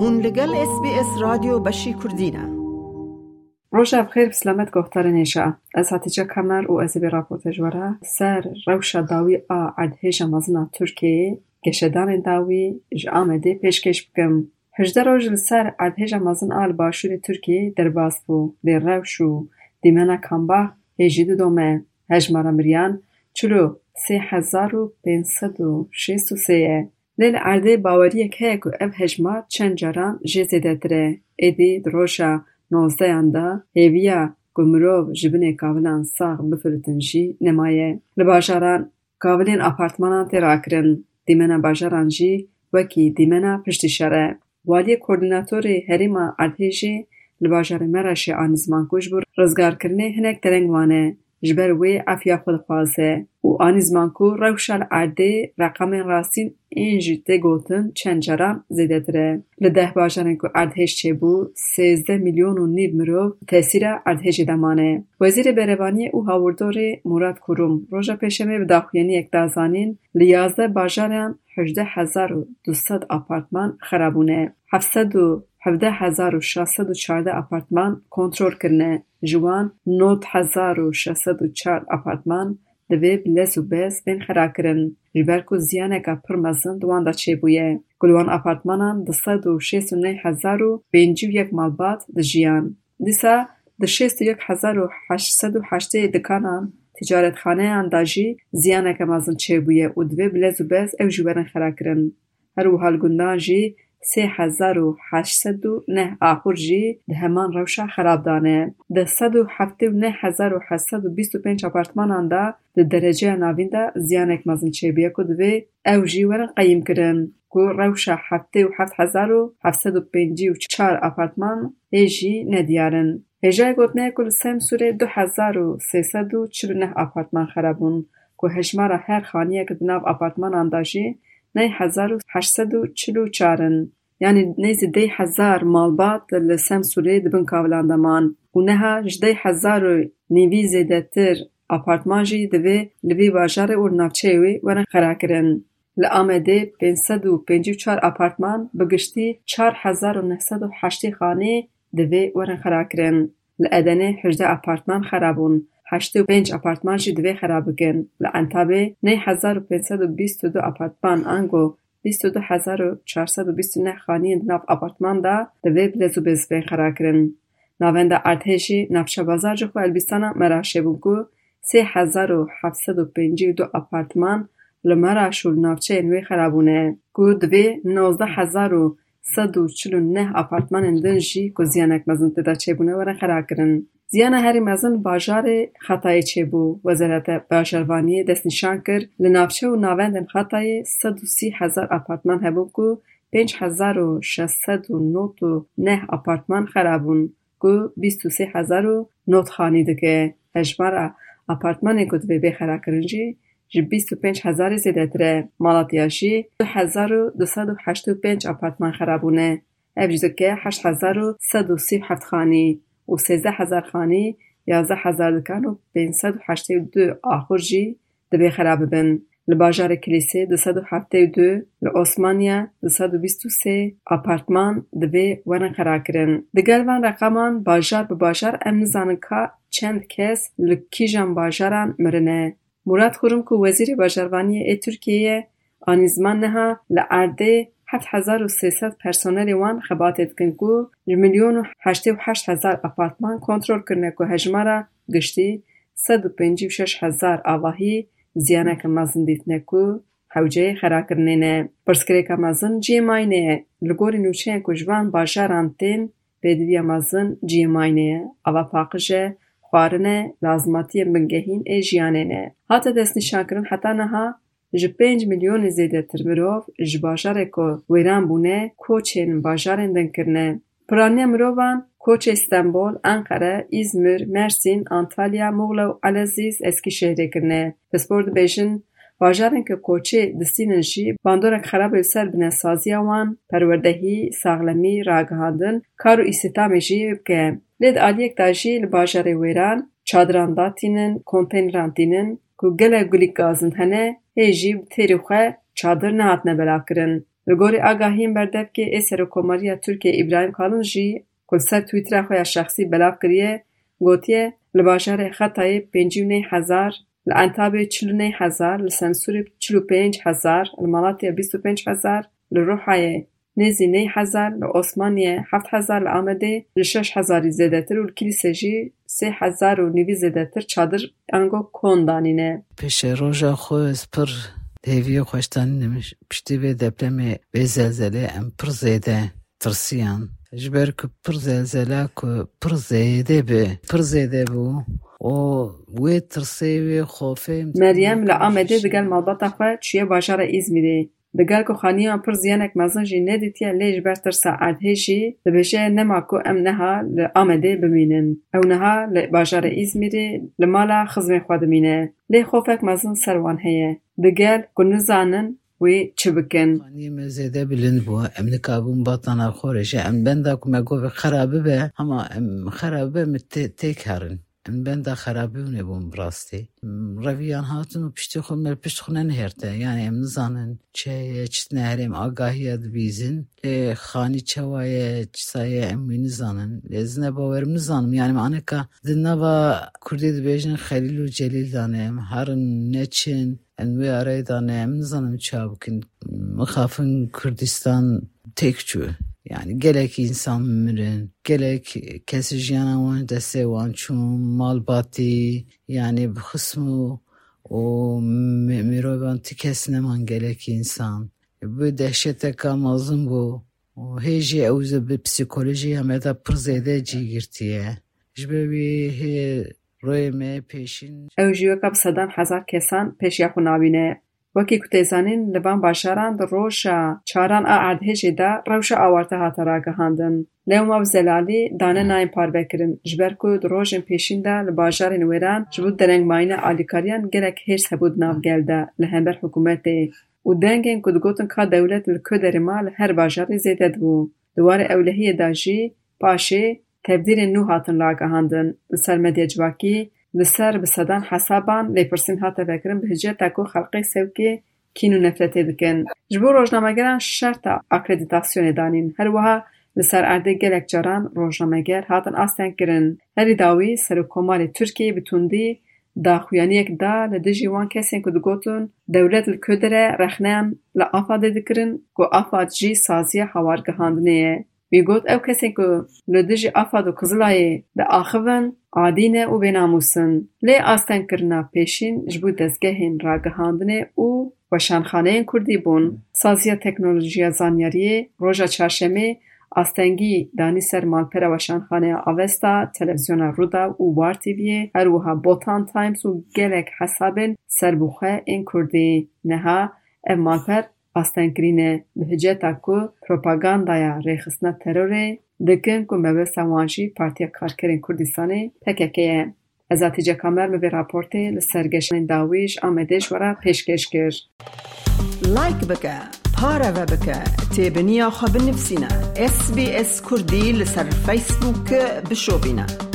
هون لگل اس بی اس رادیو بشی کردینه روژا بخیر بسلامت گفتار نیشا. از هاتیجا کمر و از بی راپورت جوارا سر روشا داوی آ عدهیش مزنا ترکیه گشدان داوی ج آمده پیشکش بکم. هجده روژ سر عدهیش مزن آل باشور ترکیه در باز بو. لی روش و دیمنا کامبا هجید دومه. هجمارا مریان چلو سه هزار و پینصد و شیست و سه. لیل عرضی باوری که که او هجمه چند جاران جیزی دیتره ایدی دروشا نوزده انده هیویا گمروو جبنی کابلان ساق بفردن جی نمائی لباشاران کابلین اپارتمانان تیرا کرن دیمنا باشاران جی وکی دیمنا پشتی شره والی کوردناتوری هریما عرضی جی لباشاری مراشی آنزمان کش بور رزگار کرنی هنک ترنگوانه جبر وی افیا خود خوازه و آن زمان کو روشل عرده رقم راسین اینجی ده گوتن چند جرام زیده دره لده باجانه کو اردهش چه بو سیزده میلیون و نیب مروف تأثیر اردهش دمانه وزیر بروانی او هاوردور مراد کروم روژا پیشمه بداخوینی یک دازانین لیازده باجانه هجده هزار و دوستد اپارتمان خرابونه Hevdeh hezar û şeş sed û çardeh apartman divê bi lez û bez bên xerakirin ji ber ku ziyaneka pir mezin di wan de çêbûye. Ku li wan apartmanan di sed û şêst û neh hezar û pêncî û yek malbat dijiyan. Dîsa di şêst û yek hezar û heşt sed û heştê dikanan tîcaretxaneyan de jî ziyaneke mezin çêbûye û divê bi lez û bez ew jî werin xerakirin. Her wiha li gundan jî سه هزار و هشتصدو نه. آخرجی دهمان روشها خراب دانه دهصدو هفتین نه هزار و هشتصدو در درجه نا اینده زیان اکم ازن چی بیا کد وی اوجی ورن قیم کردن که روشها هفت و هفت هزار و هشتصدو پنجی و چهار آپارتمان ایجی ندیارن هجای نه کل سمسوی دو هزار و خرابون کو هشماره هر خانیه کد نه آپارتمان انداجی ney hezar û heşt û çil û çar in. yanî nêzî deh hezar malbat li Semsûrê di bin kavilan de man û niha ji deh hezar û nîvî zêdetir apartman jî divê li vî bajarê û navçeyê wê werin xerakirin. Li Amedê pênc sed û pêncî û çar apartman bi giştî çar hezar û neh sed û heştê xanê divê werin xerakirin. Li Edenê hejdeh apartman xerab Heştê û pênc apartman jî divê xerab bikin. Li û du apartman ango bîst û du hezar û çar sed û bîst û neh xaniyên di nav apartman de divê bi lez û bez bên xerakirin. Navenda Erdhejê navçeya bazar ji xwe Elbîstana Meraşê bû ku apartman li Meraş û li navçeyên wê xerabûne ku divê nozdeh jî ku ziyanek mezin tê de çêbûne xerakirin. زیان هر مزن باجار خطای چه بو وزارت باجاروانی دست نشان کرد لنافچه و نواند خطای سد هزار آپارتمان هبو کو پینج هزار و نوت نه اپارتمن خرابون کو بیست هزار و نوت خانی دکه هجمارا اپارتمن گو دو بی کرنجی جب بیست هزار زیده تره مالاتیاشی دو هزار خرابونه ایو جزو که خانی و 13000 خانه 11000 دکان و 582 آخور جی دبی خراب بن لباجار کلیسه 272 لعثمانیا 223 آپارتمان دبی ون خرا دگل وان رقمان باجار به باجار ام نزانن که چند کس لکیجان باجاران مرنه مراد خورم که وزیر باجاروانی ای ترکیه آنیزمان نها لعرده هت هزار و سیصد پرسنلی وان خبرات دکنگو جمیلیون میلیون و هشت هزار آپارتمان کنترل کردن که حجم را گشتی صد و پنجی و شش هزار آواهی زیان که مزند دید نکو حوجه خراب کردن نه. پرسکری که مزند جیمای نه. لگوری نوشه کوچوان بازار آنتن بدیا مزند جیمای نه. آوا پاکج خارنه لازماتی بنگهین اجیانه نه. هات دست نشان کردن حتی نه ji pênc milyonê zêdetir mirov ji bajarê ku wêran bûne koçên bajarên din kirine. Piraniya mirovan koçê Stenbol, Enqere, İzmir, Mersîn, Antalya, Muğla û Elezîz Eskişehirê kirine. Pispor dibêjin bajarên ku koçê distînin jî bandorek xerab li ser binêsaziya wan, perwerdehî, saxlemî, ragihandin, kar û îstîhdamê jî bike. Lê di aliyek de jî li bajarê wêran çadiran datînin, konteyneran dînin ku gelek gulîk gazin hene hê jî bi têrê xwe çadir nehatine belavkirin. Li gorî agahiyên berdevkê ê Serokkomariya Tirkiye İbrahim Kalin jî ku li ser Twîtera xwe ya şexsî belav kiriye gotiye li bajarê Xetayê pêncî û nê hezar, li Entabê çil û nê hezar, li Semsûrê çil û pênc hezar, li Malatyayê bîst û pênc hezar, li Rûhayê nêzî nê hezar, li Osmaniyê heft hezar, li Amedê ji şeş hezarî zêdetir û li Kilîsê jî sê hezar û nîvî zêdetir çadir ango kon danîne. Pêşê roja xwe ez pir hêviyê xweştanî piştî vê depremê vê zelzelê em pir zêde tirsiyan ji ber ku pir zelzela ku pir zêde bi pir zêde bû û wê tirsê wê xofê Meryem li Amedê digel malbata xwe çûye bajara د کو خانی پر زیانک اک مزن جی نه دتی لې جبر تر ساعت هي شي د کو ام نه ل امده بمینن او ل باجر ازمیر ل مالا خزم خدمینه ل خوفک مزن سروان هي د کو نزانن و چبکن خانی مزده بلن بو ام نه کابون باتن خورشه ام بنده کو مګو خرابه به اما خرابه مت تیک هرن bibe min tê karin. Em benda xerabî hûn bûn bi rastî. Reviyan hatin û piştî xwe me pişt xwe nenihêrte yani em nizanin çi ye çi tune herêm agahiya dibîzin lê xanî çawa ye çisa ye em wî nizanin lê ez ne bawerim nizanim yani maneka di nava Kurdî dibêjin Xelîl û Celîl danê em herin neçin em wê arayê danê em nizanim çawa bikin mixafin Kurdistan têk çû. Yani gelek insan mirin, gelek kesî jiyana wan destê wan çûn, malbatî yani bi xism û mirovan ti kes neman gelek insan. Bi dehşeteka mezin bû û hê jî ew bi psîkolojiya me de pir zêde cîgirtiye. Ji ber wî hê royê me pêşîn Ew jî weka bi sedan hezar kesan pêşiya xwe nabîne. وکی کتیزانین لبان باشاران در روشا چاران آعادهش دا روشا آوارتا حاطرا گهاندن. نیو ماو زلالی دانه نایم پار بکرن جبرکو در روش پیشن لباشار نویران جبود درنگ ماینا آلیکاریان گرک هیر سبود ناو گل دا لهمبر حکومتی. و دنگین کدگوتن که دولت لکو هر لهر باشاری زیده دو. دوار اولهی دا جی تبدیل نو نو حاطن لاگهاندن. سر مدیجواکی li ser bi sedan hesaban lêpirsîn hate vekirin bi hiceta ku xelqê sewkê kîn û nefretê dikin. Ji bo rojnamegeran şerta akredîtasyonê danîn her wiha li ser erdê gelek caran rojnameger hatin astengkirin. Herî dawî Serokkomarê Tirkiyeyê bi tundî daxuyaniyek da li dijî wan kesên ku digotin dewlet li Kûderê rexneyan li Afadê dikirin ku Afad jî saziya hawargihandinê ye. Wî got ew kesên ku li dijî Afad û Qizilayê diaxivin adî ne û bênamûs in. Lê astengkirina pêşîn ji bo dezgehên ragihandinê û weşanxaneyên Kurdî bûn. Saziya Teknolojiya Zanyariyê roja çarşemê astengî danî ser malpera weşanxaneya Avesta, televizyona Ruda û War TVyê her wiha Botan Times û gelek hesabên serbûxwe ên Kurdî. Niha ev malper astengkirîne bi hiceta ku propagandaya rêxistina terorê دکن کو مبه سوانجی پارتیا کارکرین کردستانی پکه از یه کامر جاکامر مبه راپورتی لسرگشن داویش آمده شورا پیشکش کر لایک بکه پارا بکه تیب نیا خواب نفسینا اس بی اس کردی لسر فیسبوک بشو بینا